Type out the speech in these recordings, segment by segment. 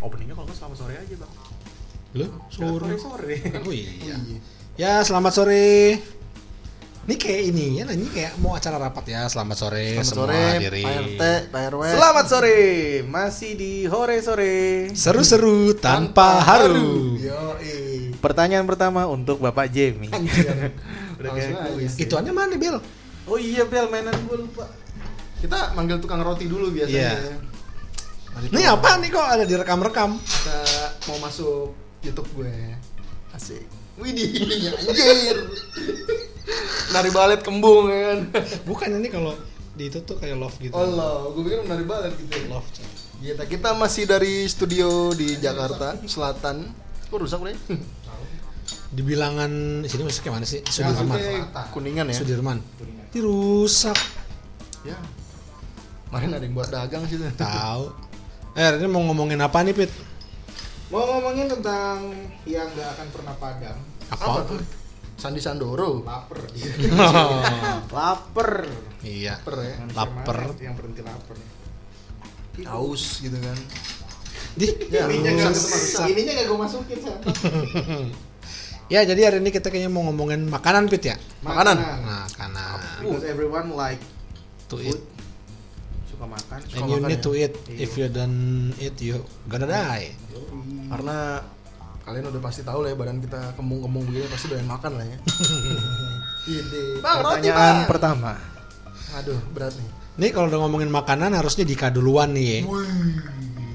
Openingnya kalau nggak selamat sore aja bang. Lu Sore sore. sore. Oh iya. Ya, selamat sore. Ini kayak ini ya, ini kayak mau acara rapat ya. Selamat sore Selamat semua sore, hadirin. Pak RT, Pak RW. Selamat sore, masih di hore sore. Seru-seru tanpa haru. Yo, eh. Pertanyaan pertama untuk Bapak Jamie. Udah kayak. Ituannya mana, Bel? Oh iya Bel, mainan gue lupa. Kita manggil tukang roti dulu biasanya. Iya. Ini apa nih kok ada direkam-rekam? Kita mau masuk YouTube gue. Asik. Widih, anjir. Nari balet kembung ya kan. Bukan ini kalau di itu tuh kayak love gitu. Allah, gue pikir menari balet gitu. Love. coy. Kita kita masih dari studio di Jakarta Selatan. Kok rusak nih? Di bilangan sini masuk mana sih? Sudirman. Maksudnya Kuningan ya. Sudirman. Ini rusak. Ya. Kemarin ada yang buat dagang sih. Tahu. Eh, ini mau ngomongin apa nih, Pit? Mau ngomongin tentang yang nggak akan pernah padam. Apa tuh? Sandi Sandoro. Lapar. Oh, Lapar. iya. Per ya. Mana Yang berhenti lapar. Aus gitu kan. Di. Ya, Ininya nggak ininya nggak gue masukin. Ya, jadi hari ini kita kayaknya mau ngomongin makanan, Pit ya. Makanan. Makanan. Because everyone like To food. eat. Suka makan. And Suka you makan need ya? to eat. Iya. If you don't eat, you gonna die. Karena kalian udah pasti tahu lah ya badan kita kembung-kembung begini pasti doyan makan lah ya. Iya. Bang, roti Pertanyaan bang. pertama. Aduh, berat nih. Nih kalau udah ngomongin makanan harusnya Dika duluan nih ya.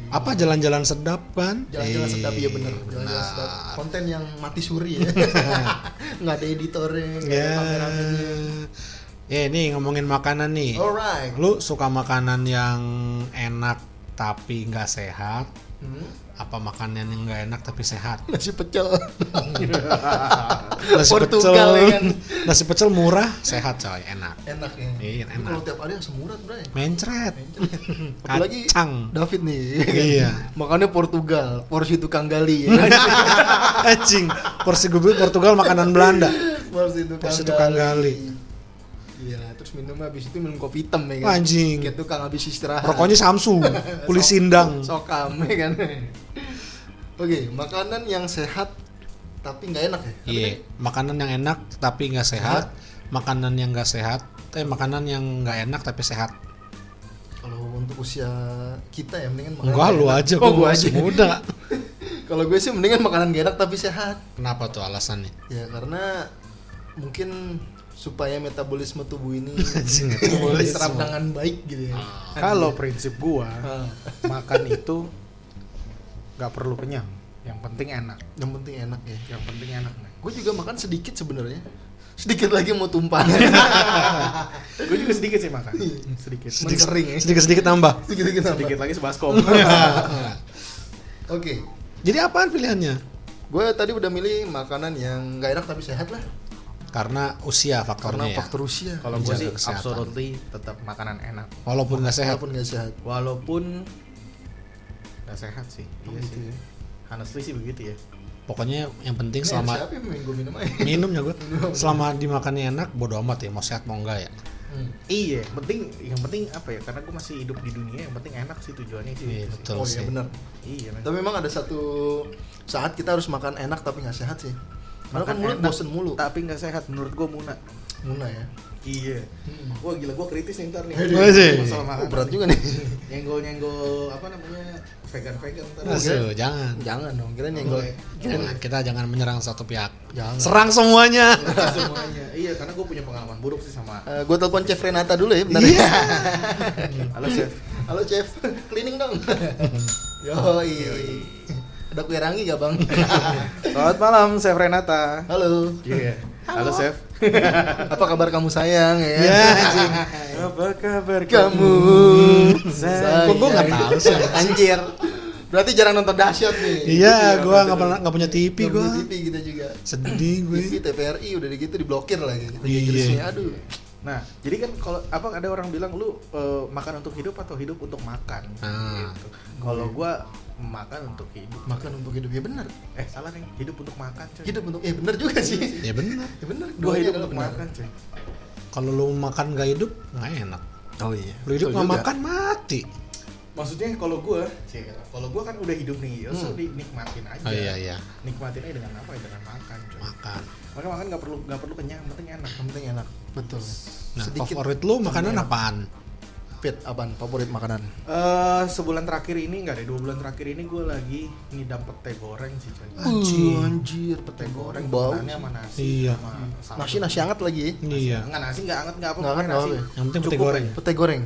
Apa jalan-jalan sedap kan? Jalan-jalan sedap iya bener. Jalan-jalan benar. sedap. Konten yang mati suri ya. Nggak ada editornya, nggak ada Ya. Ya nih ngomongin makanan nih. Alright. Lu suka makanan yang enak tapi nggak sehat? Hmm? Apa makanan yang nggak enak tapi sehat? Nasi pecel. Nasi Portugal, pecel, ya kan? nasi pecel murah, sehat coy, enak. enak ya. Iya, enak. Kalau tiap hari asam urat, Bray. Mencret. Apalagi Kacang. David nih. Iya. Makannya Portugal, porsi tukang gali. ya. Anjing. Porsi gue Portugal makanan Belanda. porsi tukang Porsi tukang gali. Iya, terus minum habis itu minum kopi hitam ya kan. Anjing. Kayak tukang habis istirahat. Rokoknya Samsung, kulit sindang. Sokam ya kan. Oke, makanan yang sehat tapi nggak enak ya. Iya, makanan yang enak tapi nggak sehat. Makanan yang nggak sehat, eh makanan yang nggak enak tapi sehat. Kalau untuk usia kita ya mendingan makanan Enggak nggak lu enak. aja, Oh, gua gua masih aja. muda. Kalau gue sih mendingan makanan gak enak tapi sehat. Kenapa tuh alasannya? Ya karena mungkin supaya metabolisme tubuh ini diserap dengan baik gitu ya. Kalau prinsip gua, makan itu nggak perlu kenyang. Yang penting enak. yang penting enak ya. Yang penting enak. Gue juga makan sedikit sebenarnya. Sedikit lagi mau tumpah. gue juga sedikit sih makan. Sedikit. Sedikit Mensering ya. sedikit, sedikit nambah. Sedikit sedikit Sedikit lagi sebaskom. Oke. Jadi apaan pilihannya? Gue tadi udah milih makanan yang gak enak tapi sehat lah. Karena usia Karena faktornya ya. faktor usia. Kalau gue sih kesehatan. absolutely tetap makanan enak. Walaupun nggak sehat. Walaupun gak sehat. Walaupun nggak sehat sih. Iya gitu sih. ya. Honestly sih begitu ya. Pokoknya yang penting Ini selama siapa yang gue minum aja? minumnya gue selama dimakannya enak bodo amat ya mau sehat mau enggak ya Hmm. Iya, penting yang penting apa ya? Karena gue masih hidup di dunia, yang penting enak sih tujuannya sih. Iya, betul. Oh sih. iya benar. Iya. Tapi memang ada satu saat kita harus makan enak tapi nggak sehat sih. Kan Makan mulut enak, bosen mulu. Tapi nggak sehat menurut gue Muna. Muna ya. Iya. Wah gila gue kritis nih ntar nih. Aduh. Masih. Masalah Oh, makanan berat juga nih. Nyenggol nyenggol apa namanya vegan vegan ntar. Masuk, jangan Jangan dong, kira nyenggol. Jangan, kita jangan menyerang satu pihak Jangan. serang semuanya semuanya. Iya karena gue punya pengalaman buruk sih sama. gue telepon Chef Renata dulu ya, bentar. Iya. Halo chef. Halo Chef, cleaning dong. Yo, Ada kue rangi gak bang? Selamat malam chef Renata. Halo. Iya. Halo chef. Apa kabar kamu sayang ya? ya anjing Apa kabar Kamu. Sayang. kok gue nggak tahu sih Anjir. Berarti jarang nonton dahsyat nih. iya gue nggak pernah nggak punya TV Nggak gue punya TV kita juga. sedih gue TV TVRI udah gitu diblokir lagi. Iya. Aduh. Nah, jadi kan kalau apa ada orang bilang lu eh, makan untuk hidup atau hidup untuk makan. Ah. Gitu. Kalau gua makan untuk hidup. Makan untuk hidup ya benar. Eh salah nih, hidup untuk makan. Coy. Hidup untuk eh benar juga sih. ya benar Ya benar. Duanya hidup untuk benar. makan, coy. kalau lu makan nggak hidup nggak enak Oh iya. lu hidup nggak makan mati maksudnya kalau gue kalau gue kan udah hidup nih ya so Hmm. dinikmatin aja Oh iya iya, nikmatin aja dengan apa ya dengan makan coy. makan. maka makan nggak perlu nggak perlu kenyang yang penting enak penting enak. Betul. Nah, Sedikit favorit lu makanan apaan? fit apaan? Favorit makanan? Eh sebulan terakhir ini nggak deh dua bulan terakhir ini gue lagi ngidam pete goreng sih coy Anjing. Uh, anjir, pete goreng bau. sama nasi Iya. sama. Nasi nasi hangat lagi. ya? Iya. Enggak nasi enggak enggak apa Nggak anget, nasi. nggak Yang penting pete goreng. Pete goreng.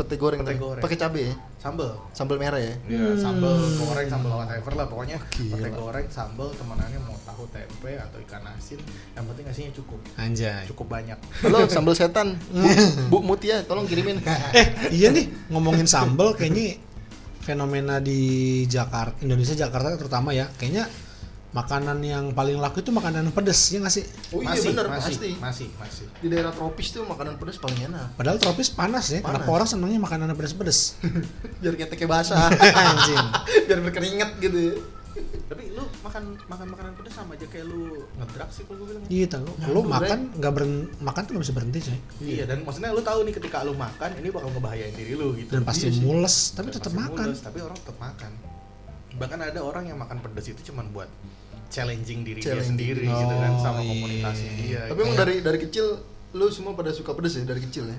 Pete goreng. Pete goreng. Pakai cabe ya? Sambel. Sambal merah ya? Iya, Hmm. sambel goreng, sambel whatever lah pokoknya Gila. pete goreng, sambel temenannya mau tahu tempe atau ikan asin, yang penting nasinya cukup, Anjay. cukup banyak. Halo, sambal setan. Bu, Bu Mutia, tolong kirimin. Eh, iya nih ngomongin sambal kayaknya fenomena di Jakarta, Indonesia Jakarta terutama ya, kayaknya makanan yang paling laku itu makanan pedes ya nggak sih? Oh iya masih, bener, masih, pasti. masih, masih. Di daerah tropis tuh makanan pedas paling enak. Padahal tropis panas ya. Panas. Kenapa orang senangnya makanan pedes-pedes? Biar keteknya basah. Anjing. Biar berkeringat gitu ya. Tapi lu makan makan makanan pedas sama aja kayak lu ngedrak sih kalau gue bilang. Iya tahu. Lu Nyambung, makan nggak beren makan tuh nggak bisa berhenti coy. Iya, dan maksudnya lu tahu nih ketika lu makan ini bakal ngebahayain diri lu gitu. Dan pasti Iya sih. mules, tapi Dan tetap makan. mules, tapi orang tetap makan. Bahkan ada orang yang makan pedas itu cuman buat challenging diri dia sendiri gitu kan Oh, sama iya. komunitasnya dia. Tapi emang dari dari kecil lu semua pada suka pedas ya dari kecil ya?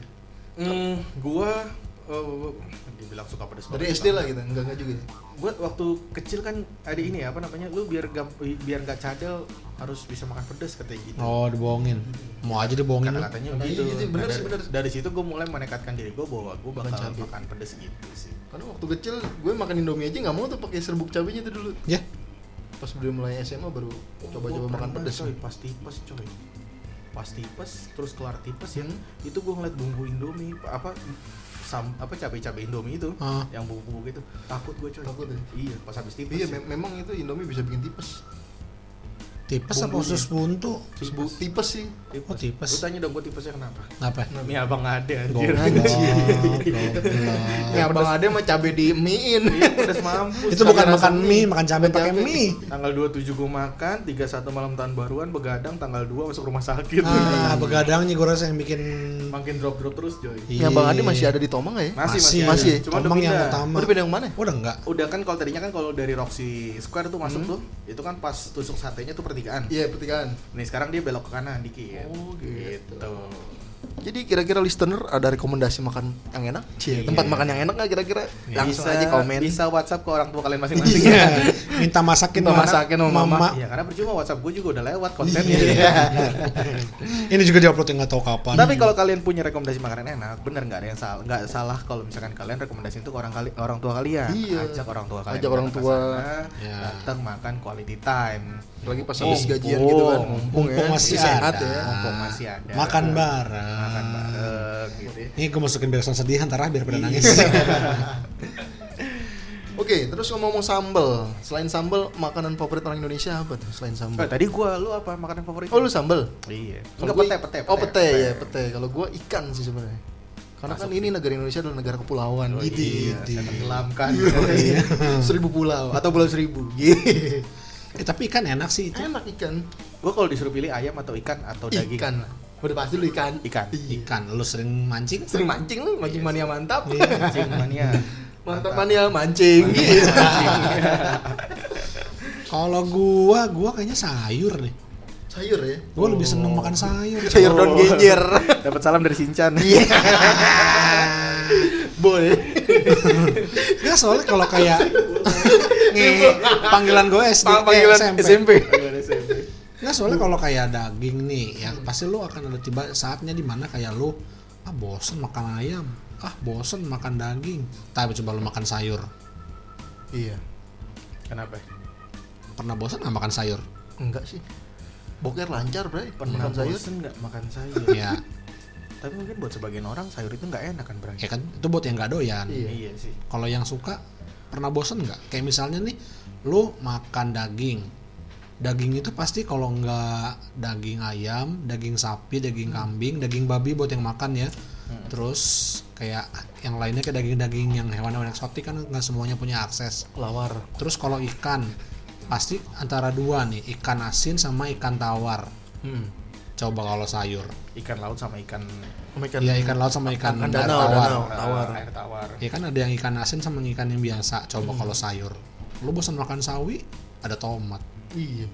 Hmm, gua eh, dibilang suka pedas Dari banget SD lah gitu, enggak enggak juga. Gua waktu kecil kan ada ini ya, apa namanya? Lu biar gam, biar nggak cadel harus bisa makan pedas katanya gitu. Oh, dibohongin. Mau aja dibohongin lu. Kata-katanya Nah, begitu. iya, iya, bener Nah, sih, dari, bener. dari situ gue mulai menekatkan diri gue bahwa gue Makan bakal cabai. makan pedas gitu sih. Karena waktu kecil gue makan Indomie aja nggak mau tuh pakai serbuk cabenya tuh dulu. Ya. Pas udah mulai SMA baru coba-coba Gua makan pernah, pedas. coy, pas tipes coy. Pas tipes, terus keluar tipes ya, Hmm. itu gue ngeliat bumbu Indomie apa sam apa cabai-cabai Indomie itu Ah. yang bumbu-bumbu gitu takut gue coy Takut ya? iya pas habis tipes Iya, ya. me- memang itu Indomie bisa bikin tipes. Tipes apa usus buntu? Terus bu, tipes sih. Oh, tipes. Lu tanya dong gue tipesnya kenapa? Kenapa? Ini abang ada anjir. Ya abang ada mah cabe di mie-in. Iya, pedas mampus. Itu bukan makan mie, mie. makan cabai pakai mie. Tanggal 27 gue makan, 31 malam tahun baruan begadang, tanggal 2 masuk rumah sakit. Ah, begadangnya gue rasa yang bikin Makin drop-drop terus, Joy. Ya Bang Ade masih ada di Tomang ya? Masih, Masih, masih. Cuma udah Tomang yang utama. Udah pindah yang mana? Udah enggak? Udah kan kalau tadinya kan kalau dari Roxy Square tuh masuk Hmm. tuh, itu kan pas tusuk satenya tuh pertigaan. Iya, pertigaan. Nih sekarang dia belok ke kanan dikit. Oh, gitu. Jadi kira-kira listener ada rekomendasi makan yang enak? Cie, Iya. tempat makan yang enak nggak kira-kira? Langsung bisa, aja komen. Bisa WhatsApp ke orang tua kalian masing-masing. Iya. Minta masakin Minta Mama. masakin sama mama. Iya, karena percuma WhatsApp gue juga udah lewat kontennya. Iya. Ini juga diupload yang nggak tahu kapan. Tapi kalau kalian punya rekomendasi makanan enak, bener nggak ada yang salah, nggak salah kalau misalkan kalian rekomendasi itu ke orang kali orang tua kalian, Iya. ajak orang tua kalian, Ajak orang tua. sana, Ya. datang makan quality time, Lagi pas habis gajian gitu kan, mumpung, Mumpung ya. masih sehat ada. ya. mumpung masih ada, Makan bareng. Makan bareng, gitu. ya. Ini gue masukin beresan sedih antara biar pada Iya. nangis. Oke, terus ngomong-ngomong sambel. Selain sambel, makanan favorit orang Indonesia apa tuh selain Oh, sambel? tadi gua lu apa makanan favorit? Oh, lu sambel? Iya. Enggak gua- pete, pete, Oh, pete, ya, pete. Kalau gua ikan sih sebenarnya. Karena kan Masuk. ini negara Indonesia adalah negara kepulauan Oh, gitu. iya, saya tenggelamkan. Iya. seribu pulau atau pulau seribu. Gitu. eh, tapi ikan enak sih itu. Enak ikan. Gua kalau disuruh pilih ayam atau ikan atau daging. Ikan. Udah pasti lu ikan. Ikan. Iya. Ikan, lu sering mancing? Sering mancing lu, mancing mania mantap. Iya. Mancing mania. Mantap mania mancing. Gitu. Kalau gua, gua kayaknya sayur nih. Sayur ya. Gua lebih seneng makan sayur. Sayur daun genjer. Dapat salam dari Sinchan. Iya. Boleh. Enggak soalnya kalau kayak panggilan gue SD, eh, Panggilan SMP. SMP. Nggak soalnya kalau kayak daging nih, ya pasti lu akan ada tiba saatnya di mana kayak lu ah bosen makan ayam, ah bosen makan daging. Tapi coba lu makan sayur. Iya. Kenapa? Pernah bosen nggak makan sayur? Enggak sih. Boker lancar, Bray. Pernah makan sayur. bosen nggak makan sayur? ya, Tapi mungkin buat sebagian orang sayur itu nggak enak kan, Bray? ya kan itu buat yang nggak doyan. Iya. Iya sih. Kalau yang suka pernah bosen nggak? Kayak misalnya nih, lu makan daging. Daging itu pasti kalau nggak daging ayam, daging sapi, daging kambing, daging babi buat yang makan ya. Terus kayak yang lainnya kayak daging-daging yang hewan-hewan eksotik kan nggak semuanya punya akses. Lawar. Terus kalau ikan pasti antara dua nih, ikan asin sama ikan tawar. Hmm. Coba kalau sayur. Ikan laut sama ikan ikan. Iya ikan laut sama ikan, Ikan air danau, tawar. danau. tawar. air tawar. Ya kan ada yang ikan asin sama ikan yang biasa. Hmm. Coba kalau sayur. Lu bosan makan sawi, ada tomat. Iya.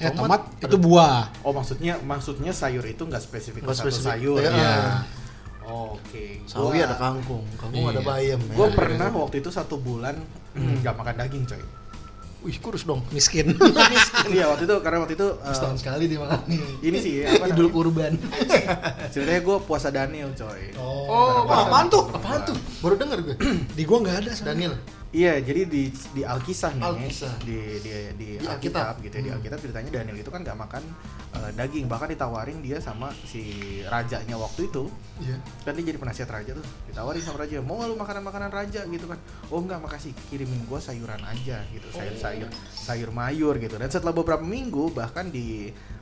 Eh Tomat tomat, itu buah. Oh maksudnya maksudnya sayur itu nggak spesifik ke satu spesifik. sayur. Iya. Iya. Oke. Sawi Gua- ada kangkung, kangkung Iya. ada bayam. Gue ya. pernah waktu itu satu bulan nggak makan daging coy. Wih kurus dong. Miskin. Iya waktu itu karena waktu itu Setahun sekali dia makan. ini sih apa Idul kurban. ceritanya gue puasa Daniel coy. Oh, Bareng-bareng apaan tuh? Apaan tuh? Baru denger gue. Di gua nggak ada. Daniel. Iya, jadi di di Alkisah nih, Alkisah. di di di, Di Alkitab, Alkitab. gitu ya. Di Hmm. Alkitab ceritanya Daniel itu kan nggak makan eh, daging, bahkan ditawarin dia sama si rajanya waktu itu. Iya. Kan dia jadi penasihat raja tuh, ditawarin sama raja, mau lu makanan-makanan raja gitu kan? Oh enggak, makasih, kirimin gua sayuran aja gitu, sayur-sayur, sayur mayur gitu. Dan setelah beberapa minggu bahkan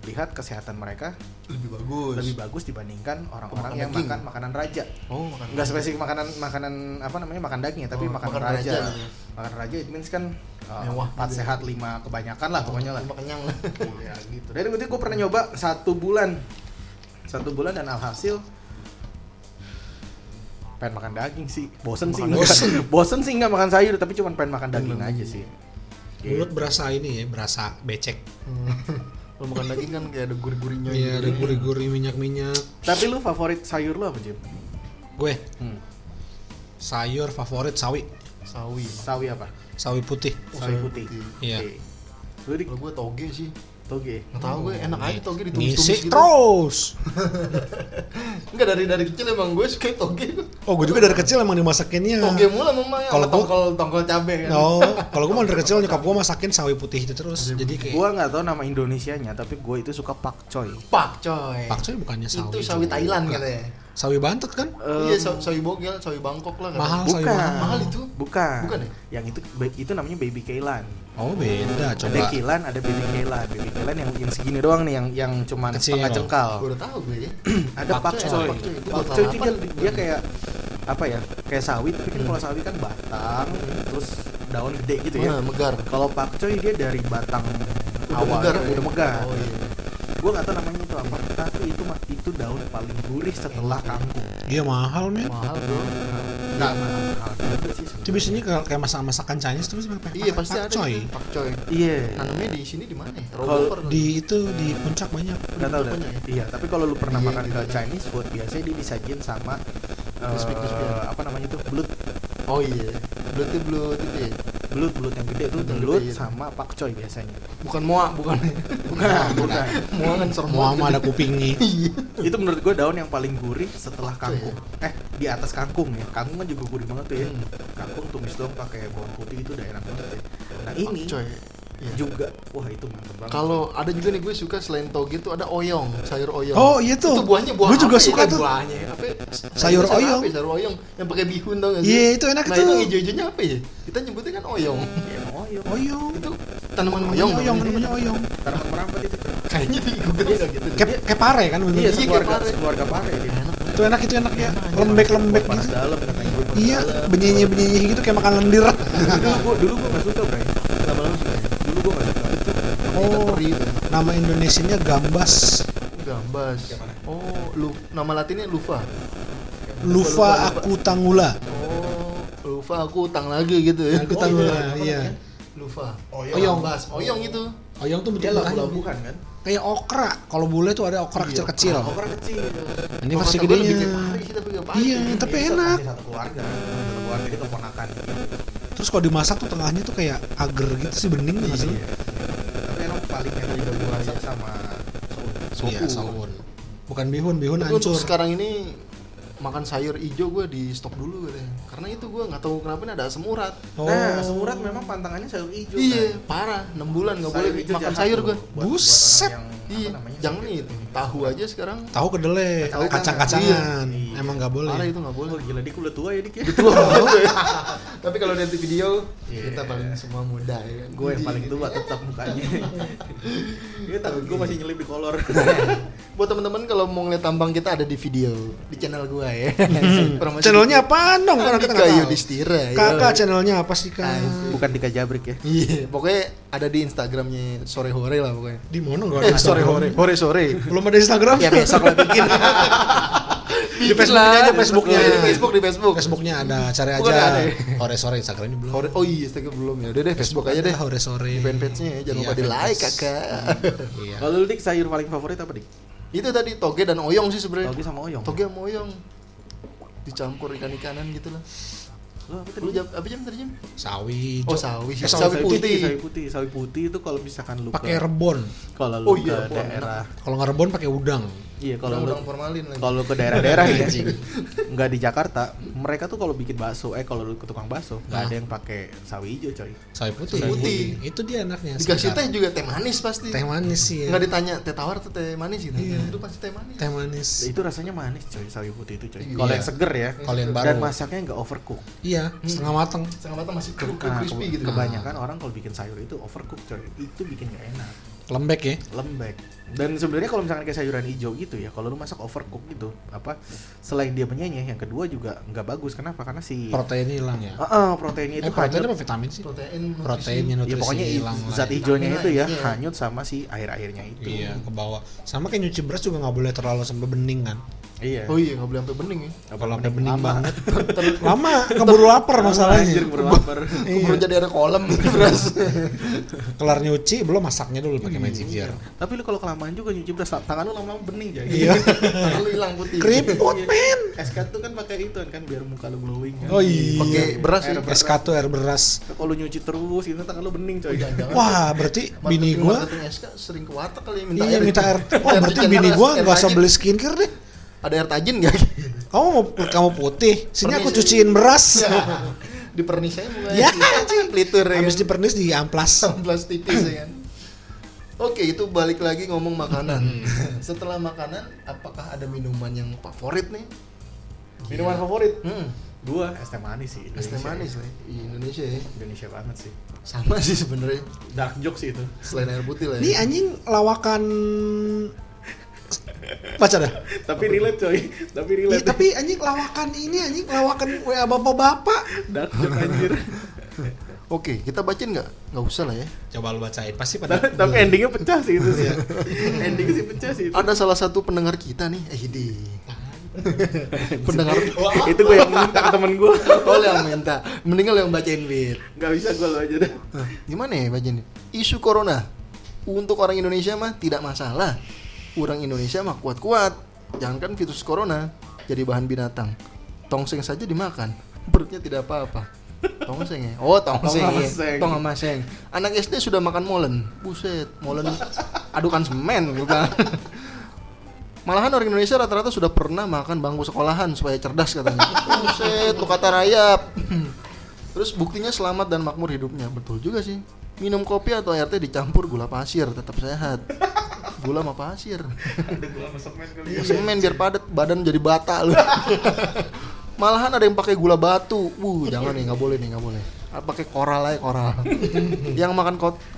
dilihat kesehatan mereka Lebih bagus. lebih bagus dibandingkan orang-orang yang daging. makan makanan raja. Oh, makan. Nggak spesifik makanan makanan apa namanya makan daging ya, tapi Oh, makan, makan raja. raja ya. Makan raja it means kan uh, Mewah empat gitu ya. sehat lima kebanyakan lah pokoknya lah. Kenyang lah. Iya gitu. Dari itu gue pernah nyoba satu bulan, satu bulan dan alhasil pengen makan daging sih. Bosen sih Makan enggak. bosen. Bosen sih nggak makan sayur tapi cuma pengen makan daging Hmm. aja sih. Mulut Gitu. berasa ini ya, berasa becek. Kalau makan daging kan kayak ada gurih-gurihnya. Iya, gitu. ada gurih-gurih minyak-minyak. Tapi lu favorit sayur lu apa Jim? Gue Hmm. sayur favorit sawi, Sawi. Sawi apa? sawi putih. Oh, Sawi sawi putih. Iya. Lu di Kalau gue toge sih. Toge. Nggak tahu gue enak aja toge ditumis-tumis gitu. terus. Enggak dari dari kecil emang gue suka toge. Oh, gue juga dari kecil emang dimasakinnya. Toge mula mama Kalau tongkol tongkol cabe kan. Oh, kalau gue mau dari kecil nyokap gue masakin sawi putih itu terus. Jadi kayak Gua nggak tahu nama Indonesianya, tapi gue itu suka pakcoy. Pak coy. pakcoy bukannya sawi. Itu sawi. Thailand katanya. Sawi Bantet kan? Em, Iya, sawi, sawi bogel, sawi Bangkok lah katanya. Mahal sawi bukan. mahal. Mahal itu? Bukan. Bukan ya? Yang itu itu namanya baby kailan. Oh, beda. Ada Coba. kailan, ada baby kailan. Baby kailan yang yang segini doang nih, yang yang cuman Kecil. setengah jengkal. Gue udah tahu gue ya. Ada Pakcoy. pakcoy. Pakcoy. Itu dia, dia kayak apa ya? Kayak sawi, tapi kan kalau sawi kan batang, terus daun gede gitu ya. Nah, megar. Kalau pakcoy dia dari batang Udah awal megar, udah ya? megar. Oh iya. Gue nggak tahu namanya itu apa, tapi itu mah itu daun paling gurih setelah kangkung. Iya mahal men. Mahal bro. Nggak mahal. Itu biasanya kayak kayak masak masakan Chinese terus pakai Iya pasti ada pakcoy. gitu, pakcoy. Iya. Tanamnya di sini di mana ya? Kalau. Di itu di puncak banyak. Nggak tahu. Banyak ya? Iya, tapi kalau lu pernah Iya, makan gitu ke kan. Chinese food biasanya dia disajin sama eh, apa namanya itu belut Oh iya. Belut itu belut itu ya. Belut belut yang gede Belut belut iya. sama pakcoy biasanya Bukan moa, bukan. bukan bukan moa kan serem Mau banget sama ada kupingnya. Iya. itu menurut gue daun yang paling gurih setelah kangkung eh di atas kangkung ya kangkung kan juga gurih banget tuh ya Hmm. kangkung tumis doang pakai bawang putih itu udah enak banget ya nah ini Pakcoy. Iya. juga wah itu mantep banget Kalau ada juga nih gue suka selain toge tuh ada oyong, sayur oyong. Oh, iya tuh. Itu buahnya buah Gue juga apa ya? suka Eh, tuh. Buahnya apa? ya? Sayur Sayur oyong. Apa ya? Sayur oyong yang pakai bihun tau gak sih? Iya, itu enak nah, tuh. itu hijau-hijaunya apa ya? Kita nyebutnya kan oyong. ya oyong Oyong. itu tanaman Namanya oyong. oyong, namanya. namanya oyong. tanaman merambat itu Kayaknya di Google nggak gitu. Kayak kayak pare kan iya bentuknya. Iya, sekeluarga kayak pare. Itu enak itu enak ya. Lembek-lembek panas gitu. dalam Iya, benyenyi-benyenyi gitu kayak makan lendir. dulu gue dulu gue nggak suka bray Lama-lama suka ya. dulu gue nggak suka Ikan Oh. itu. Nama Indonesianya gambas. Gambas. Oh, lu nama latinnya lufa. Lufa aku tangula. Oh, lufa aku utang lagi gitu ya. Aku tangula, Apa iya. namanya? Lufa. Oyong. Gambas. Oyong itu. Oyong tuh dia bentuknya labu-labuhan kan kayak okra. Kalau bule tuh ada okra Iya, kecil Ini Kalau versi kata gue lebih gedenya. Iya, tapi enak. satu keluarga satu keluarga itu keponakan Terus kalau dimasak tuh tengahnya tuh kayak agar gitu sih bening nggak sih? Iya. tapi emang paling enak juga gue masak sama soun Iya, saun. Bukan bihun, bihun Tapi untuk hancur. sekarang ini makan sayur hijau gue di stop dulu katanya. Karena itu gue nggak tahu kenapa ini ada asam urat. Oh. nah semurat memang pantangannya sayur hijau Iya, kan? parah. 6 bulan nggak boleh makan sayur gue. Buset. Iya, jangan itu. Tahu aja sekarang. Tahu kedelai, Kacang-kacangan. kacang-kacangan. Iya. Emang nggak boleh. Parah itu nggak boleh. Oh gila dik udah tua ya dik ya. Tapi kalau lihat di video Iya. kita paling semua muda ya gue yang paling tua tetap mukanya. Ini takut gue masih nyelip di kolor. Buat teman-teman kalau mau ngeliat tampang kita ada di video di channel gua ya. Promosi Channelnya apaan dong? Karena kita nggak tahu. Yudhistira. ya. Kakak channelnya apa sih kak? Bukan Dika Jabrik ya. Iya, pokoknya ada di Instagramnya sore hore lah pokoknya. Di mana nggak Eh ada? sore hore, hore sore. Belum ada Instagram? ya besok lah bikin. Di Facebooknya aja Facebooknya. Di Facebook di Facebook. Facebooknya ada, cari aja. ada ya? Sore sore Instagramnya belum. Hore, oh iya, Instagram belum ya. Udah deh Facebook aja deh. Sore sore. Di fanpage-nya ya, jangan Iya, lupa di like fanpage. kakak. Iya. Kalau lu dik sayur paling favorit apa dik? Itu tadi toge dan oyong sih sebenarnya. Toge sama oyong. Toge sama oyong. Dicampur ikan-ikanan gitu lah. Lu apa tadi? Lu jam apa jam tadi jam? Sawi. Oh, hijau. sawi. Eh, Sawi putih. Sawi putih. Sawi putih itu kalau misalkan lu Pakai rebon. kalau lu Oh iya, daerah Kalau nggak rebon pakai udang. Iya kalau lu Udang formalin lagi. kalau ke daerah-daerah ya Anjing. nggak di Jakarta mereka tuh kalau bikin bakso eh kalau lu ke tukang bakso nggak Nah. ada yang pakai sawi hijau coy Sawi putih. Sawi putih. Itu dia anaknya. Dikasih teh juga teh manis pasti. Teh manis sih ya. Nggak ditanya teh tawar atau teh manis gitu. Iya. Itu pasti teh manis. Teh manis. itu rasanya manis coy sawi putih itu coy Iya. kalau yang seger ya Kalau yang dan baru. masaknya nggak overcook Iya, setengah matang. Setengah matang masih kru- Nah, crispy gitu. kebanyakan orang kalau bikin sayur itu overcook coy itu bikin gak enak Lembek ya. lembek dan sebenarnya kalau misalkan kayak sayuran hijau gitu ya kalau lu masak overcook gitu apa selain dia menyenyeh yang kedua juga nggak bagus kenapa karena si Proteinnya hilang ya. Ah, ah, proteinnya Eh, itu protein hanyut apa vitamin sih? Protein, nutrisi. Proteinnya ya nutrisi pokoknya i- hilang zat ya. hijaunya itu ya Iya. hanyut sama si air airnya itu Iya, ke bawah. Sama kayak nyuci beras juga nggak boleh terlalu sampai bening kan. Iya Oh iya, nggak boleh sampai bening ya. Kalau sampai bening lama. banget. Lama, keburu lapar masalahnya. Anjir, baru lapar. Keburu jadi ada kolam beras. Kelar nyuci belum masaknya dulu pakai magic jar. tapi lu kalau kelamaan juga nyuci beras tangan lu lama-lama bening jadi Iya. Tangan lu hilang putih. Keriput, men. SK tuh kan pakai itu kan biar muka lu glowing kan. Oh iya. Pakai beras ya. Air beras. SK tuh air beras. Kalau nyuci terus itu tangan lu bening coy. Jangan-jangan Wah, berarti bini gua SK sering ke warteg kali ya minta Iya air. minta air. Air berarti bini gua air nggak usah beli skincare deh. Ada air tajin nggak? Kamu mau kamu putih, sini aku cuciin beras. Di pernis saya mukanya. Ya, Pelitur ya. Habis kan? dipernis di amplas. 16 tipis ya kan. Oke, itu balik lagi ngomong makanan. Hmm. Setelah makanan, apakah ada minuman yang favorit nih? Minuman favorit? Hmm, Gua es teh manis sih. es teh manis lah di Indonesia ya. Indonesia banget sih. Sama sih sebenarnya Dark joke sih itu. selain air putih lah. Nih Ya. anjing lawakan baca dah. Tapi relate coy. Tapi Ih, relate. tapi anjing lawakan ini anjing lawakan WA bapak-bapak. Joke anjir. Oke, kita bacain nggak? Nggak usah lah ya. Coba lu bacain pasti pada tapi, endingnya pecah sih itu sih. endingnya sih pecah sih itu. Ada salah satu pendengar kita nih, eh Hidi. pendengar itu gue yang minta ke temen gue. Oh yang minta, mendingan lo yang bacain Bit. Gak bisa gue lo aja. Nah, gimana ya bacain? Isu corona untuk orang Indonesia mah tidak masalah. Orang Indonesia mah kuat-kuat. Jangankan virus corona jadi bahan binatang. Tongseng saja dimakan, perutnya tidak apa-apa. Tongseng ya? Oh tongseng. Tong ya. Tong amaseng. Anak SD sudah makan molen. Buset, molen adukan semen bukan. Malahan orang Indonesia rata-rata sudah pernah makan bangku sekolahan supaya cerdas katanya. Buset, lu kata rayap. Terus buktinya selamat dan makmur hidupnya. Betul juga sih. Minum kopi atau air teh dicampur gula pasir tetap sehat. Gula sama pasir. Ada gue sama semen kali. Ya, semen biar padat, badan jadi bata lu. Malahan ada yang pakai gula batu. Wuh, jangan nih, nggak boleh nih, nggak boleh. Ah, Pakai koral aja koral. yang makan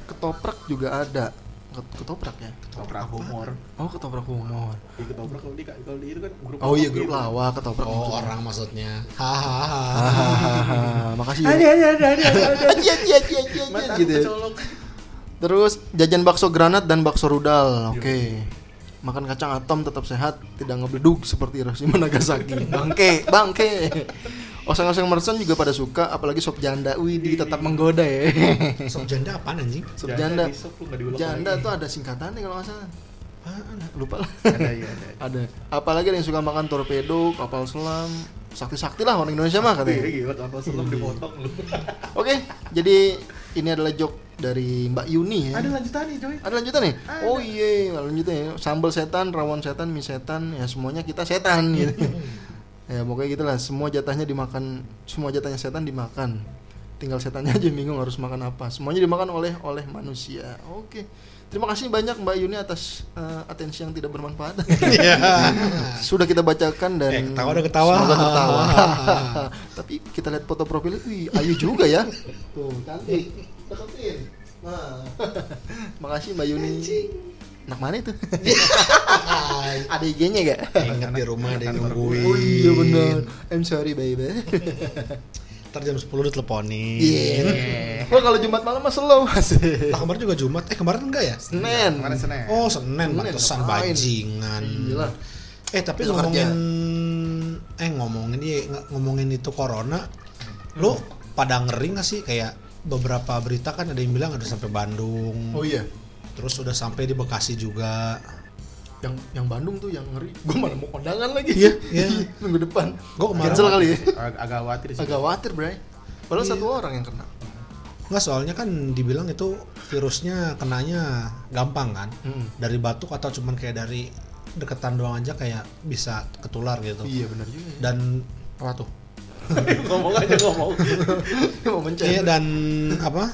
ketoprak juga ada. Ket- Ketoprak ya? Ketoprak humor. Oh, ketoprak humor. Di ketoprak kalau di kalau di itu kan grup. Oh iya, gitu. grup lawa ketoprak. Oh, maksudnya. orang maksudnya. Hahaha. Makasih Ada ya. ada ada ada ada. Aji, aji, aji, aji, aji, Terus jajan bakso granat dan bakso rudal. Oke. Makan kacang atom tetap sehat, tidak ngebleduk seperti Hiroshima Nagasaki. Bangke, bangke. Oseng-oseng merson juga pada suka, apalagi sop janda. Wih, tetap menggoda ya. Sop janda apaan anjing? Sop janda. Janda tuh ada singkatannya kalau nggak salah. Lupa lah. Ada iya ada. ada. Apalagi ada yang suka makan torpedo, kapal selam, sakti-sakti lah orang Indonesia mah Iya katanya. gila kapal selam dipotong lu. Oke, jadi ini adalah joke dari Mbak Yuni ya. Ada lanjutannya coy. Ada lanjutan nih? Ada. Oh iya, lanjutan ya. Sambal setan, rawon setan, mie setan, ya semuanya kita setan gitu. ya pokoknya gitulah, semua jatahnya dimakan, semua jatahnya setan dimakan. tinggal setannya aja bingung harus makan apa semuanya dimakan oleh oleh manusia oke terima kasih banyak mbak Yuni atas eh, atensi yang tidak bermanfaat. Iya. sudah kita bacakan dan Eh, ketawa udah ketawa. semoga tertawa tapi kita lihat foto profilnya wih ayu juga ya. Tuh cantik. Deketin nah. Makasih mbak Yuni. Anak mana itu? Ada IG-nya gak Ingat di rumah ada yang nungguin. oh iya benar. I'm sorry baby Ntar jam 10 diteleponin. iya oh kalau Jumat malam mah slow asik Lah kemarin juga Jumat. Eh kemarin enggak ya? Senin Kemarin Senin. Oh Senin, Senin, bajingan. Gila. Eh tapi ngomongin eh ngomongin dia ngomongin itu corona, lu pada ngeri gak sih kayak beberapa berita kan ada yang bilang ada sampai Bandung, oh iya terus udah sampai di Bekasi juga. Yang yang Bandung tuh yang ngeri gue mana mau kondangan lagi Iya, iya. minggu depan Gua kemarin- cancel kali ya Ag- agak khawatir sih. agak khawatir bray padahal Iya. satu orang yang kena Nggak soalnya kan dibilang itu virusnya kenanya gampang kan, Hmm. dari batuk atau cuman kayak dari deketan doang aja kayak bisa ketular gitu. iya benar juga ya. Dan apa tuh? ngomong aja ngomong mau mencet Iya dan apa?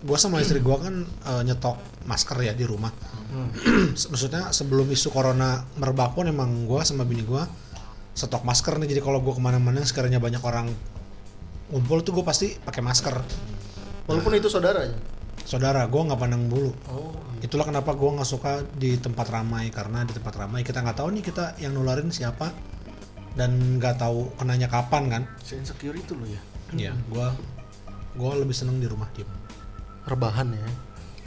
Gua sama istri gua kan eh, nyetok masker ya di rumah. Hmm. Maksudnya sebelum isu corona merebak pun emang gua sama bini gua stok masker nih. Jadi kalau gua ke mana-mana sekiranya banyak orang ngumpul tuh gue pasti pakai masker. walaupun itu saudaranya Saudara, gua nggak pandang bulu. oh Itulah kenapa gua nggak suka di tempat ramai karena di tempat ramai kita nggak tahu nih kita yang nularin siapa dan nggak tahu kenanya kapan kan. insecure itu lo ya. Iya, gua gua lebih seneng di rumah diem. Rebahan ya.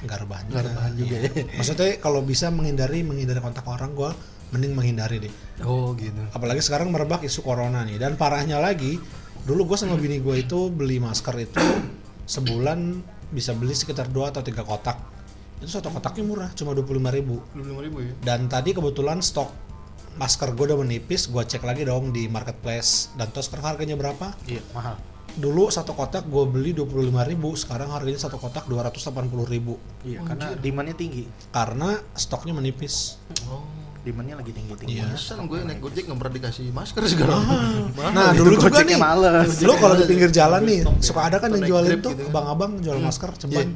Nggak rebahan Nggak rebahan juga Iya. Maksudnya kalau bisa menghindari menghindari kontak orang gua mending menghindari deh. oh gitu. Apalagi sekarang merebak isu corona nih. Dan parahnya lagi dulu gue sama bini gue itu beli masker itu sebulan bisa beli sekitar 2 atau tiga kotak. Itu satu kotaknya murah cuma 25.000 ribu. lima ribu ya? Dan tadi kebetulan stok masker gue udah menipis gue cek lagi dong di marketplace. Dan terus sekarang harganya berapa? Iya, mahal. Dulu satu kotak gue beli 25.000 sekarang harganya satu kotak 280.000 Iya, karena demandnya tinggi. karena stoknya menipis oh Demandnya lagi tinggi tinggi. Iya. Pantesan gue naik gojek nggak pernah dikasih masker Mahal. Nah itu dulu juga nih, males. lo kalau di pinggir jalan nih ya. suka ada kan yang jualin tuh gitu kan. abang-abang jual masker ceban.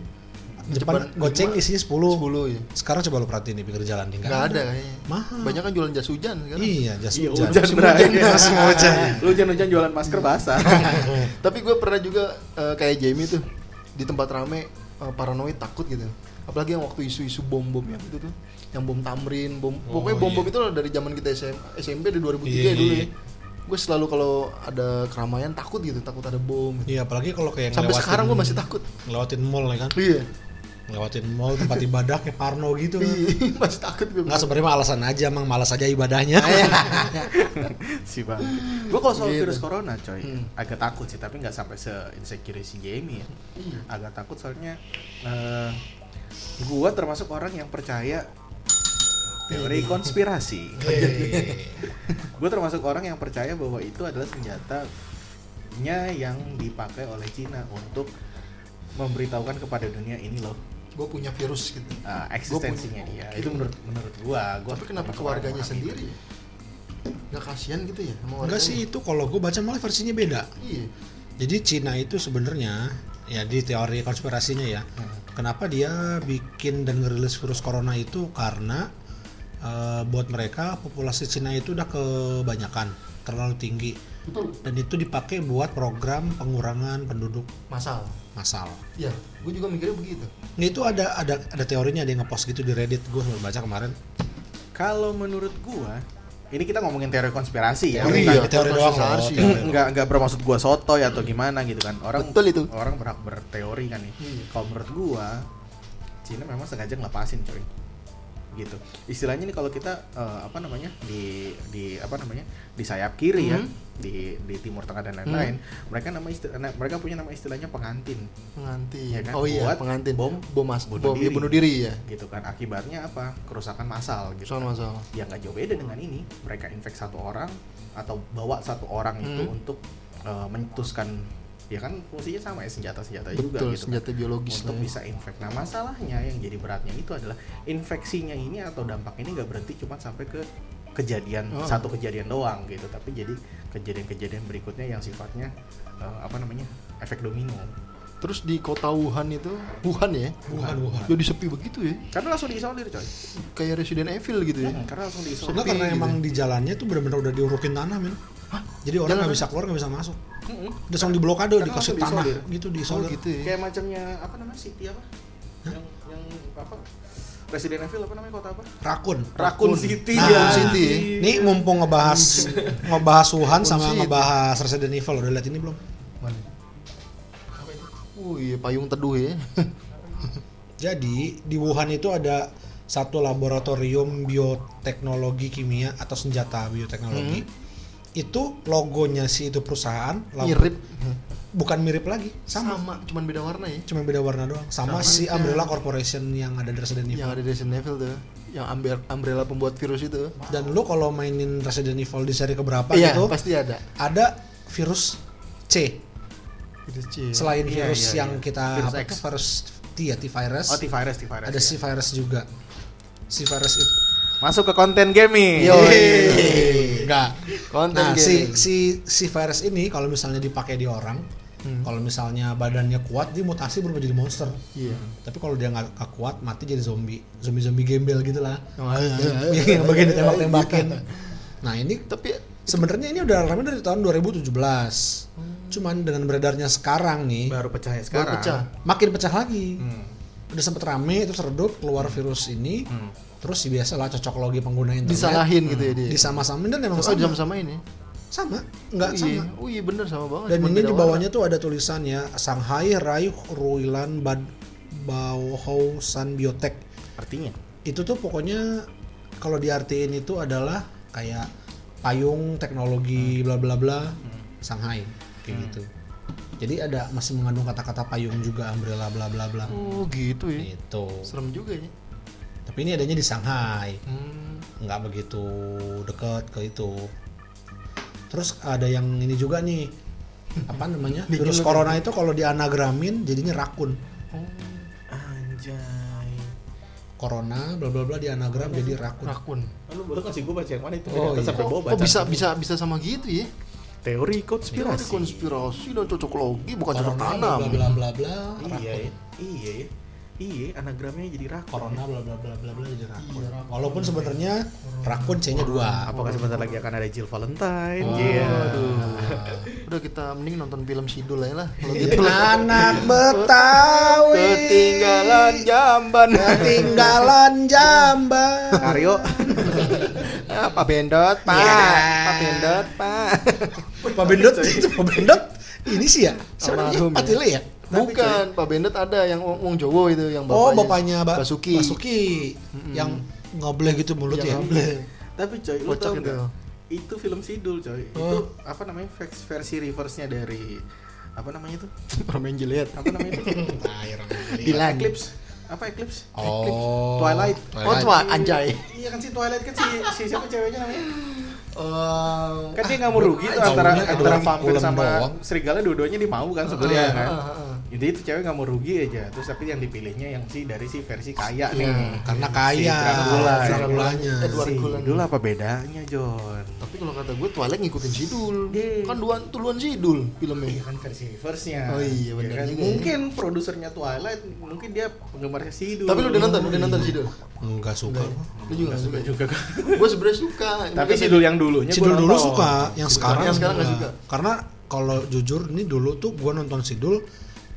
Iya. Depan Ceban goceng lima. isinya 10. 10 ya Sekarang coba lo perhatiin di pinggir jalan nih nggak ada kayaknya Mahal. banyak kan jualan jas hujan sekarang Iya, jas Iya, hujan. hujan bray. hujan, musim hujan. Lu hujan-hujan jualan masker basah. tapi gue pernah juga eh, kayak Jamie tuh di tempat rame eh, paranoid takut gitu apalagi yang waktu isu-isu bom-bom yang itu tuh yang bom Tamrin bom Oh, pokoknya bom-bom iya. itu lah dari zaman kita SM, SMP di 2003 Iya, dulu iya. ya gue selalu kalau ada keramaian takut gitu takut ada bom gitu. Iya, apalagi kalau kayak sampai sekarang gue masih takut Ngelewatin mall ya kan. iya Ngelewatin mall tempat ibadah kayak Parno gitu. kan. Iya, masih takut gue Nggak sebenarnya alasan aja, emang malas aja ibadahnya. si bang. Gue kalau soal Gitu. virus corona coy, Hmm. agak takut sih, tapi nggak sampai se insecure si Jamie ya. Iya. Agak takut soalnya eh gua termasuk orang yang percaya teori konspirasi. Hei. gue termasuk orang yang percaya bahwa itu adalah senjatanya yang dipakai oleh Cina untuk memberitahukan kepada dunia ini loh gue punya virus gitu. Uh, eksistensinya dia. Itu menurut menurut gua. Gua tapi kenapa keluarganya yang sendiri? Nggak kasihan gitu ya sama Enggak warganya? sih itu kalau gue baca malah versinya beda. iya. Jadi Cina itu sebenarnya ya di teori konspirasinya ya. Kenapa dia bikin dan ngerilis virus corona itu karena eh, buat mereka populasi Cina itu udah kebanyakan, terlalu tinggi. Betul. Dan itu dipakai buat program pengurangan penduduk. Masal massal. ya gue juga mikirnya begitu Nah, itu ada ada ada teorinya ada yang ngepost gitu di Reddit gue sempat baca kemarin. kalau menurut gua ini kita ngomongin teori konspirasi ya Teori, iya, teori doang loh, teori. nggak nggak bermaksud gua sotoy atau gimana gitu kan orang Betul itu. orang berhak berteori kan nih Iya. kalau menurut gua Cina memang sengaja ngelepasin coy gitu. Istilahnya nih kalau kita eh, apa namanya di di apa namanya di sayap kiri ya Hmm. di di timur tengah dan lain-lain mereka nama istilah mereka punya nama istilahnya pengantin. Pengantin. Ya kan? oh iya Buat pengantin. bom- bom mas bunuh bom diri. bunuh diri ya. Gitu kan. Akibatnya apa? Kerusakan massal gitu soal masalah ya nggak jauh beda dengan ini. Mereka infek satu orang atau bawa satu orang itu Hmm. untuk eh, mencetuskan ya kan fungsinya sama ya senjata senjata juga betul gitu kan. senjata biologis untuk ya. bisa infek nah masalahnya yang jadi beratnya itu adalah infeksinya ini atau dampak ini nggak berhenti cuma sampai ke kejadian Oh. satu kejadian doang gitu tapi jadi kejadian-kejadian berikutnya yang sifatnya eh, apa namanya efek domino Terus di kota Wuhan itu, Wuhan ya, Wuhan Wuhan jadi sepi begitu ya, Karena langsung diisolir coy. kayak Resident Evil gitu ya. Karena langsung diisolir. Enggak karena gitu. emang di jalannya tuh benar-benar udah diurukin tanah men jadi orang Jalan nggak bisa keluar nggak bisa masuk Mm-mm. udah langsung diblokade Karena dikasih tanah diisolir. gitu di Oh gitu ya. Kayak macamnya apa namanya City apa? Yang yang apa? Resident Evil apa namanya kota apa? rakun Raccoon City. Nah, ya. City. Nih mumpung ngebahas ngebahas Wuhan sama City. ngebahas Resident Evil udah lihat ini belum? Mana? Oh iya payung teduh ya. Jadi di Wuhan itu ada satu laboratorium bioteknologi kimia atau senjata bioteknologi. Itu logonya si itu perusahaan lab- Mirip. bukan mirip lagi, sama. Sama, cuman beda warna ya. Cuma beda warna doang. Sama, Sama. si Umbrella Corporation yang ada di Resident Evil. Yang ada di Resident Evil tuh, yang Umbre- Umbrella pembuat virus itu. Dan lu kalau mainin Resident Evil di seri keberapa Iya, gitu, pasti ada. ada virus C. Virus C. Selain Iya, virus iya, yang iya. kita Virus apa X. tuh, virus T ya, T-virus. Oh, T-virus, T-virus. ada ya. C-virus juga. C-virus itu Masuk ke konten gaming. Yo. enggak. Konten Nah, gaming. si si si virus ini kalau misalnya dipakai di orang, Hmm. kalau misalnya badannya kuat dia mutasi berubah jadi monster. Iya. Tapi kalau dia nggak kuat mati jadi zombie, zombie zombie gembel gitu lah. Oh, iya, iya, iya. yang bagian ditembak-tembakin. Nah ini Tapi sebenarnya ini udah rame dari tahun 2017. Cuman dengan beredarnya sekarang nih, Baru pecah ya baru sekarang. pecah. makin pecah lagi. Hmm. Udah sempet rame itu redup keluar virus ini. Hmm. Terus si biasa lah cocok logi pengguna internet. Disalahin gitu ya dia. Disama-samain dan emang Oh, sama. jam sama ini. sama, nggak oh, sama. Iya. Oh iya bener sama banget. Dan ini di warna. bawahnya tuh ada tulisannya Shanghai Rai Ruilan Bad Bauhau San Biotech. Artinya Itu tuh pokoknya kalau diartiin itu adalah kayak payung teknologi bla bla bla Shanghai kayak Hmm. gitu. Jadi ada masih mengandung kata-kata payung juga umbrella bla bla bla. Oh gitu ya. Itu. Serem juga ya. Tapi ini adanya di Shanghai. Hmm. nggak begitu deket ke itu. Terus ada yang ini juga nih apa namanya virus corona itu kalau dianagramin jadinya rakun. anjay. Corona bla bla bla dianagram jadi rakun. Rakun. Lu baru kasih gue baca yang mana itu? Oh, iya. sampai Oh, oh, bisa bisa bisa sama gitu ya? Teori Teori konspirasi. konspirasi dan cocok logi bukan cocok tanam. bla bla bla bla. Iya, ya. iya, ya. Iya, anagramnya jadi rakun. Corona bla bla bla bla bla jadi rakun. Walaupun sebenarnya rakun C-nya dua. Apakah sebentar lagi akan ada Jill Valentine? Oh, Iya. Aduh. Udah kita mending nonton film Sidul aja lah. Kalau gitu lah. Anak Betawi Ketinggalan jamban. ketinggalan jamban. Karyo. Ah, Pak Bendot, Pak. Iya. Pak Bendot, Pak. Pak Bendot itu Pak Bendot ini sih ya. Sebenarnya Almarhum ya. Bukan, Pak Bendot ada yang wong Jowo itu yang Oh, bapaknya. bapaknya Ba- Basuki. Basuki yang ngobleh gitu mulut Yang ya. ngobleh. Tapi coy, lu tau itu. Itu film Sidul coy. Itu Oh. apa namanya vers- versi reverse-nya dari apa namanya itu? Permen Juliet. Apa namanya itu? Dilan. Eclipse. Apa Eclipse? Oh. Twilight. Oh, tua anjay. Iya kan si Twilight kan si, si siapa ceweknya namanya? Oh. Kan dia nggak mau rugi tuh Ah, antara jauhnya antara ulen- vampir sama doang. serigala dua-duanya dia mau kan sebenarnya Ah, kan. ah, ah, ah. Jadi itu cewek nggak mau rugi aja. Terus tapi yang dipilihnya yang si dari si versi kaya Iya. nih. Karena kaya. Si Dracula. Si. Edward Si. Sidul apa bedanya John? Tapi kalau kata gue Twilight ngikutin Sidul. Iya. Kan duluan duluan Sidul Iya filmnya. kan versi reverse-nya. Oh iya, benar kan? juga ya. Mungkin produsernya Twilight mungkin dia penggemar Sidul. Tapi lu udah nonton, udah nonton Sidul. Enggak suka. Lu juga Nggak nggak suka juga kan. Gue sebenarnya suka. Tapi Sidul yang dulunya Sidul dulu suka, yang sekarang Yang sekarang nggak enggak. suka. Karena kalau jujur ini dulu tuh gua nonton Sidul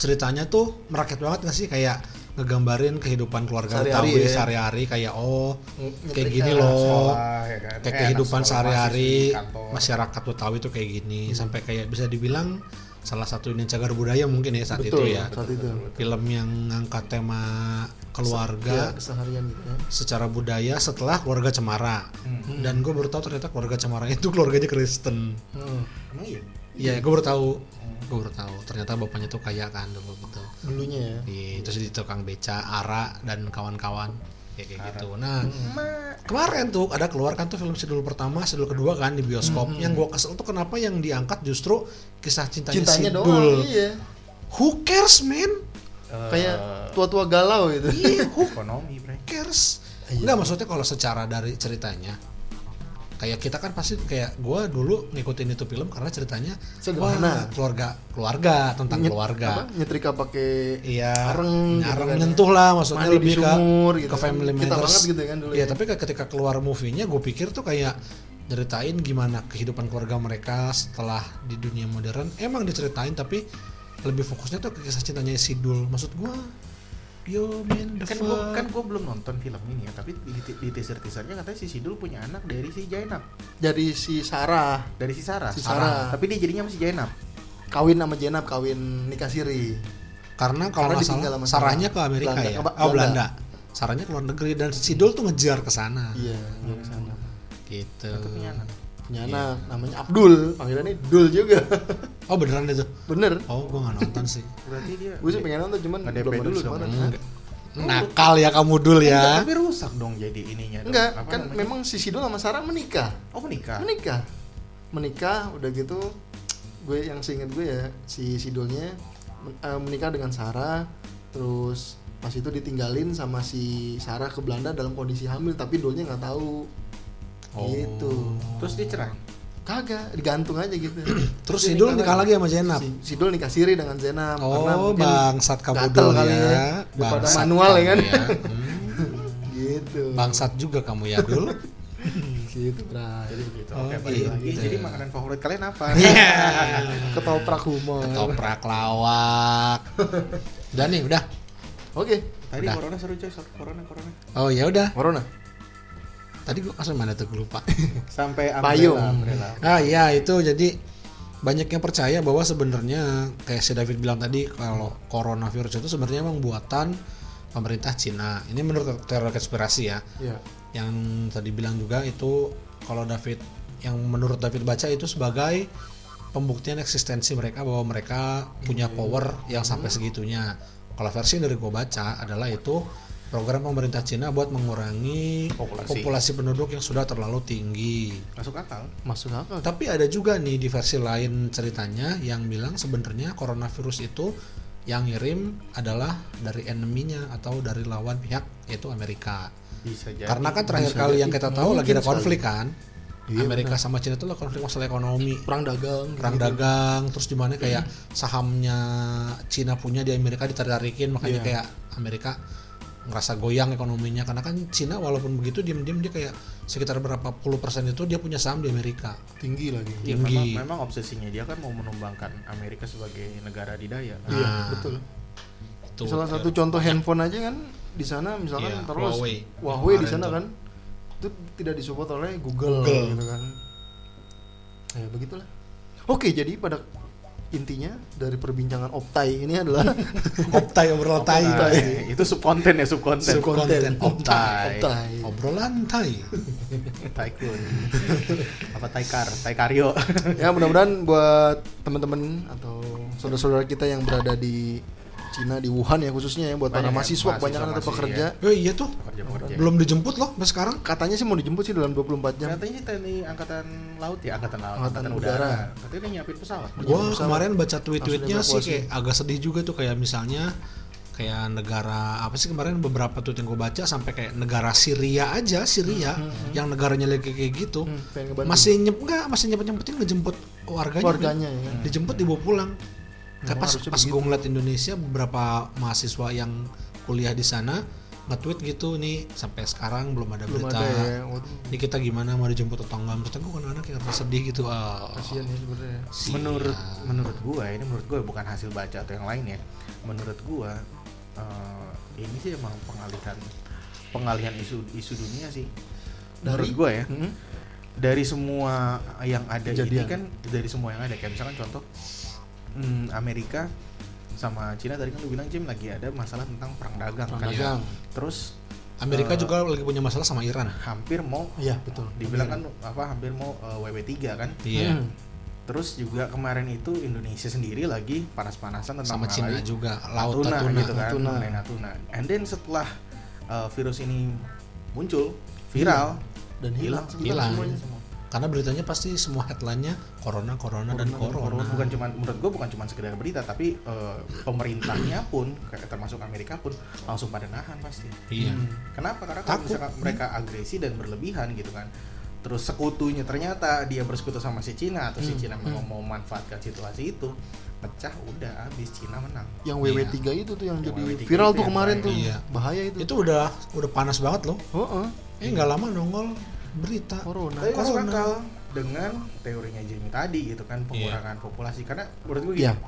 ceritanya tuh merakyat banget gak sih kayak ngegambarin kehidupan keluarga Sehari-hari ya. sehari-hari kayak oh Nge- kayak gini loh sekolah, ya kan. kayak Eh, kehidupan sehari-hari masyarakat Betawi tuh kayak gini sampai kayak bisa dibilang salah satu ini cagar budaya mungkin ya saat Betul, itu ya Saat itu. film yang ngangkat tema keluarga keseharian gitu ya. secara budaya setelah keluarga Cemara Hmm. dan gue baru tahu ternyata keluarga Cemara itu keluarganya Kristen Hmm. Emang iya? Iya, gue baru tahu. Gue baru tahu. Ternyata bapaknya tuh kaya kan dulu gitu. Dulunya ya. Iya, terus di tukang beca, Ara dan kawan-kawan kayak kayak gitu. Nah, kemarin tuh ada keluar kan tuh film Sidul pertama, Sidul kedua kan di bioskop. Yang gue kesel tuh kenapa yang diangkat justru kisah cintanya, Cintanya Sidul. doang. Iya. Who cares, man? Kayak tua-tua galau gitu. Iya, who ekonomi, cares? Iya. Enggak maksudnya kalau secara dari ceritanya kayak kita kan pasti kayak gua dulu ngikutin itu film karena ceritanya Sederhana. wah, keluarga keluarga tentang Nyet- keluarga apa, nyetrika pakai Iya, Areng gitu kan ya. nyentuh lah maksudnya Mandi di lebih ke sumur gitu ke kan. family Kita matters. banget gitu kan dulu Iya, ya. tapi ke- ketika keluar movie-nya gue pikir tuh kayak ceritain gimana kehidupan keluarga mereka setelah di dunia modern. Emang diceritain tapi lebih fokusnya tuh ke kisah cintanya Sidul. Maksud gua Yo man the kan gue kan gue belum nonton film ini ya tapi di, di, teaser teasernya katanya si Sidul punya anak dari si Jainab Jadi si Sarah dari si Sarah Si Sarah. tapi dia jadinya masih Jainab kawin sama Jenab kawin nikah siri. Karena kalau Karena nggak salah sama sarahnya ke Sarah. Amerika Belanda, ya. ke Oh, Belanda. Belanda. Sarahnya ke luar negeri dan Sidul tuh ngejar ke sana. Iya, dari sana. Gitu. itu punya anak Punya Iya. anak namanya Abdul, panggilannya Dul juga. Oh, beneran itu. Bener. Oh, gua nggak nonton sih. berarti dia Gue sih pengen nonton cuman belum dulu. Enggak. Nakal ya kamu dul Enggak, ya. tapi rusak dong jadi ininya dong. Enggak, kan namanya? memang si Sidul sama Sarah menikah. oh menikah Menikah. Menikah udah gitu gue yang seingat gue ya si Sidulnya men- eh, menikah dengan Sarah terus pas itu ditinggalin sama si Sarah ke Belanda dalam kondisi hamil tapi Dulnya nggak tahu Oh. gitu terus dia cerai kagak digantung aja gitu Terus Sidul nikah lagi sama Jenab. si Sidul nikah siri dengan Zenab karena Oh, bangsat kamu kali ya. ya, Bangsat manual ya kan. Hmm. gitu Bangsat juga kamu ya dul. gitu Bray. jadi begitu Oh, oke balik lagi gitu. jadi makanan favorit kalian apa Iya. ketoprak humor Ketoprak lawak. Udah nih, udah. oke tadi Udah. corona seru coy corona corona Oh ya udah. corona Tadi gua kasih mana tuh gua lupa. sampai Payung. umbrella, ah iya itu jadi banyak yang percaya bahwa sebenarnya kayak si David bilang tadi kalau coronavirus itu sebenarnya emang buatan pemerintah Cina. Ini menurut teori konspirasi ya. ya yang tadi bilang juga itu kalau David yang menurut David baca itu sebagai pembuktian eksistensi mereka bahwa mereka punya power yang sampai segitunya. Kalau versi yang dari gue baca adalah itu program pemerintah Cina buat mengurangi Populasi. populasi penduduk yang sudah terlalu tinggi. masuk akal masuk akal Tapi ada juga nih di versi lain ceritanya yang bilang sebenarnya coronavirus itu yang ngirim adalah dari enemy-nya atau dari lawan pihak yaitu Amerika. bisa jadi Karena kan terakhir bisa kali jadi. yang kita tahu Mungkin lagi ada sekali. konflik kan. Iya, Amerika sama Cina itu lah konflik masalah ekonomi, perang dagang perang gitu. dagang, terus di mana kayak sahamnya Cina punya di Amerika ditarik-tarikin, makanya Iya. kayak Amerika ngerasa goyang ekonominya karena kan Cina walaupun begitu diam-diam dia kayak sekitar berapa puluh persen itu dia punya saham di Amerika. tinggi lagi Ya, tinggi. memang, memang obsesinya dia kan mau menumbangkan Amerika sebagai negara didaya kan? iya Nah, betul Itu. salah satu contoh handphone aja kan di sana misalkan Iya, taruhlah Huawei. Huawei di sana kan itu tidak disupport oleh Google, Google. gitu kan ya begitulah oke jadi pada intinya dari perbincangan Optai ini adalah Optai obrolan tai. Nah, itu subkonten ya subkonten. Subkonten. Optai. Optai. Obrolan tai. Taikun apa Taikar? Taikaryo ya mudah-mudahan buat teman-teman atau saudara-saudara kita yang berada di Cina di Wuhan ya khususnya ya buat para Banyak ya, mahasiswa mahasiswa kebanyakan atau pekerja Oh iya tuh. pekerja pekerja Belum dijemput loh sampai sekarang. katanya sih mau dijemput sih dalam 24 jam katanya sih TNI angkatan laut ya angkatan laut Angkatan angkatan, udara. udara. katanya dia nyiapin pesawat Gua pesawat. kemarin baca tweet-tweetnya sih kayak agak sedih juga tuh kayak misalnya kayak negara apa sih kemarin beberapa tweet yang gue baca sampai kayak negara Syria aja Syria yang negaranya lagi kayak gitu Hmm, masih nyep enggak masih nyempet nyempetin ngejemput warganya keluarganya ya kan? dijemput dibawa pulang kayak Memang pas pas gue ngeliat Indonesia beberapa mahasiswa yang kuliah di sana nge-tweet gitu nih sampai sekarang belum ada belum berita. ada ya ini kita gimana mau dijemput atau enggak? Maksudnya gue kan anak yang rasa sedih gitu. Ah kasihan ya sebenarnya. Menurut menurut gua ini menurut gua bukan hasil baca atau yang lain ya. Menurut gua eh, ini sih emang pengalihan pengalihan isu isu dunia sih. Menurut Dari? gua ya. Hmm? dari semua yang ada ini Kejadian. kan dari semua yang ada. Kayak misalkan contoh hmm, Amerika sama Cina tadi kan lu bilang Jim lagi ada masalah tentang perang dagang Perang kan. dagang. terus Amerika Eh, juga lagi punya masalah sama Iran. hampir mau iya betul. dibilang kan apa hampir mau eh, WW3 kan. Iya. Hmm. terus juga kemarin itu Indonesia sendiri lagi panas-panasan tentang sama Cina juga. Laut Natuna, Natuna, gitu kan. Natuna. Natuna. And then setelah uh, virus ini muncul viral dan hilang Hilang. semuanya karena beritanya pasti semua headline-nya corona corona dan corona, bukan cuma menurut gue bukan cuma sekedar berita tapi uh, pemerintahnya pun kayak termasuk Amerika pun langsung pada nahan pasti iya Hmm. kenapa karena kalau Takut. misalkan mereka agresi dan berlebihan gitu kan terus sekutunya ternyata dia bersekutu sama si Cina atau si Hmm, Cina memang mau memanfaatkan situasi itu pecah udah habis Cina menang Yang WW3 itu tuh yang Yang jadi WW3 viral tuh kemarin tuh. Iya. Bahaya itu. Itu udah udah panas banget loh. Heeh. Eh nggak lama nongol berita. Corona. tapi masuk Corona. akal dengan teorinya Jamie tadi gitu kan pengurangan populasi karena menurut gue Iya. gini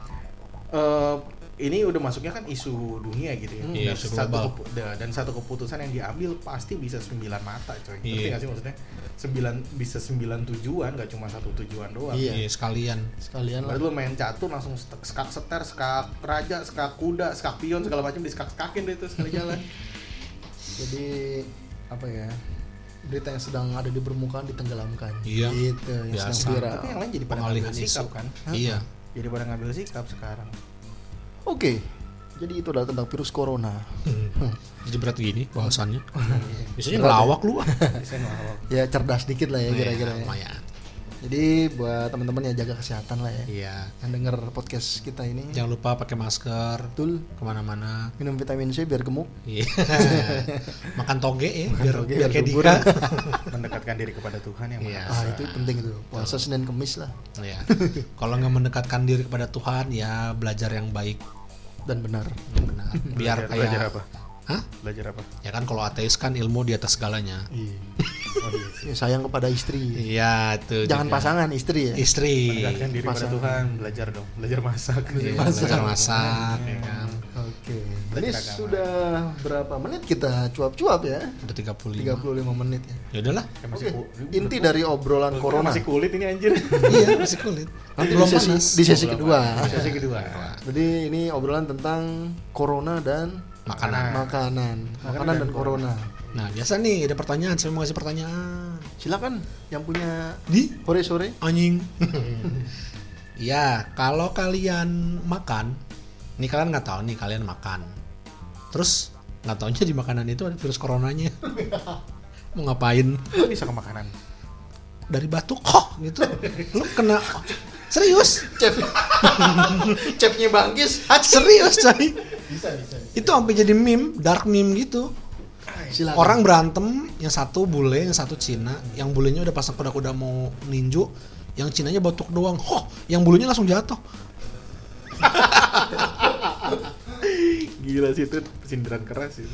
eh, ini udah masuknya kan isu dunia gitu ya Iya, dan, isu satu kepu- da- dan satu keputusan yang diambil pasti bisa sembilan mata coy ngerti Iya. nggak sih maksudnya sembilan bisa sembilan tujuan nggak cuma satu tujuan doang Iya. Iya sekalian. Sekalian lah. Baru lu main catur langsung skak seter, skak raja, skak skak skak pion segala macam di skak skakin deh itu sekali jalan. Jadi apa ya? Berita yang sedang ada di permukaan ditenggelamkan. Iya. Gitu, yang Biasa. sedang viral. Tapi yang lain jadi pada Pengalihan ngambil sikap kan. Iya. Jadi pada ngambil sikap sekarang. Oke. Jadi itu adalah tentang virus corona. Jadi berat gini bahasannya. Biasanya Berat ya? ngelawak lu. Bisa ngelawak. Ya cerdas dikit lah ya kira-kira ya. Lumayan. Jadi buat teman-teman ya jaga kesehatan lah ya. Iya. Yang denger podcast kita ini. Jangan lupa pakai masker Betul. ke mana-mana. Minum vitamin C biar gemuk. Iya. Makan toge ya, biar toge, biar biar. Dika. Mendekatkan diri kepada Tuhan yang Iya. Ah itu penting itu. Puasa Senin Kemis lah Iya. Kalau nggak mendekatkan diri kepada Tuhan, ya belajar yang baik, dan benar. yang benar. Biar Belajar- kayak belajar apa? Hah? Belajar apa? Ya kan kalau ateis kan ilmu di atas segalanya. Iya. Oh iya. Ya, sayang kepada istri. Iya, itu. Jangan juga. pasangan istri ya. Istri. Mendekatkan diri kepada Pasangan. Tuhan, belajar dong, belajar masak. Iya, Masak. belajar masak, ya kan. Oke. Ini agama. sudah berapa menit kita cuap-cuap ya? Udah 35. 35 menit ya. Ya udahlah. Ya, Oke. ku- Inti dari obrolan gue corona. Masih kulit ini anjir. iya, masih kulit. Nanti Belum di sesi, panas. di sesi kedua. panas. Sesi kedua. Jadi ini obrolan tentang corona dan Makanan. makanan, makanan dan corona. Nah, biasa nih ada pertanyaan, saya mau kasih pertanyaan. Silakan yang punya Di sore-sore. anjing. ya, kalau kalian makan, nih kalian nggak tahu nih kalian makan. Terus nggak taunya di makanan itu ada virus coronanya. mau ngapain? Kok bisa ke makanan? Dari batuk, oh gitu. Lu kena serius? Chef. Chefnya Bangkis. Serius, coy. Bisa, bisa. Itu sampai jadi meme, dark meme gitu. Silakan. Orang berantem, yang satu bule, yang satu Cina, yang bulenya udah pasang kuda-kuda mau ninju, yang Cinanya batuk doang. Hoh, yang bulunya langsung jatuh. Gila sih itu sindiran keras itu.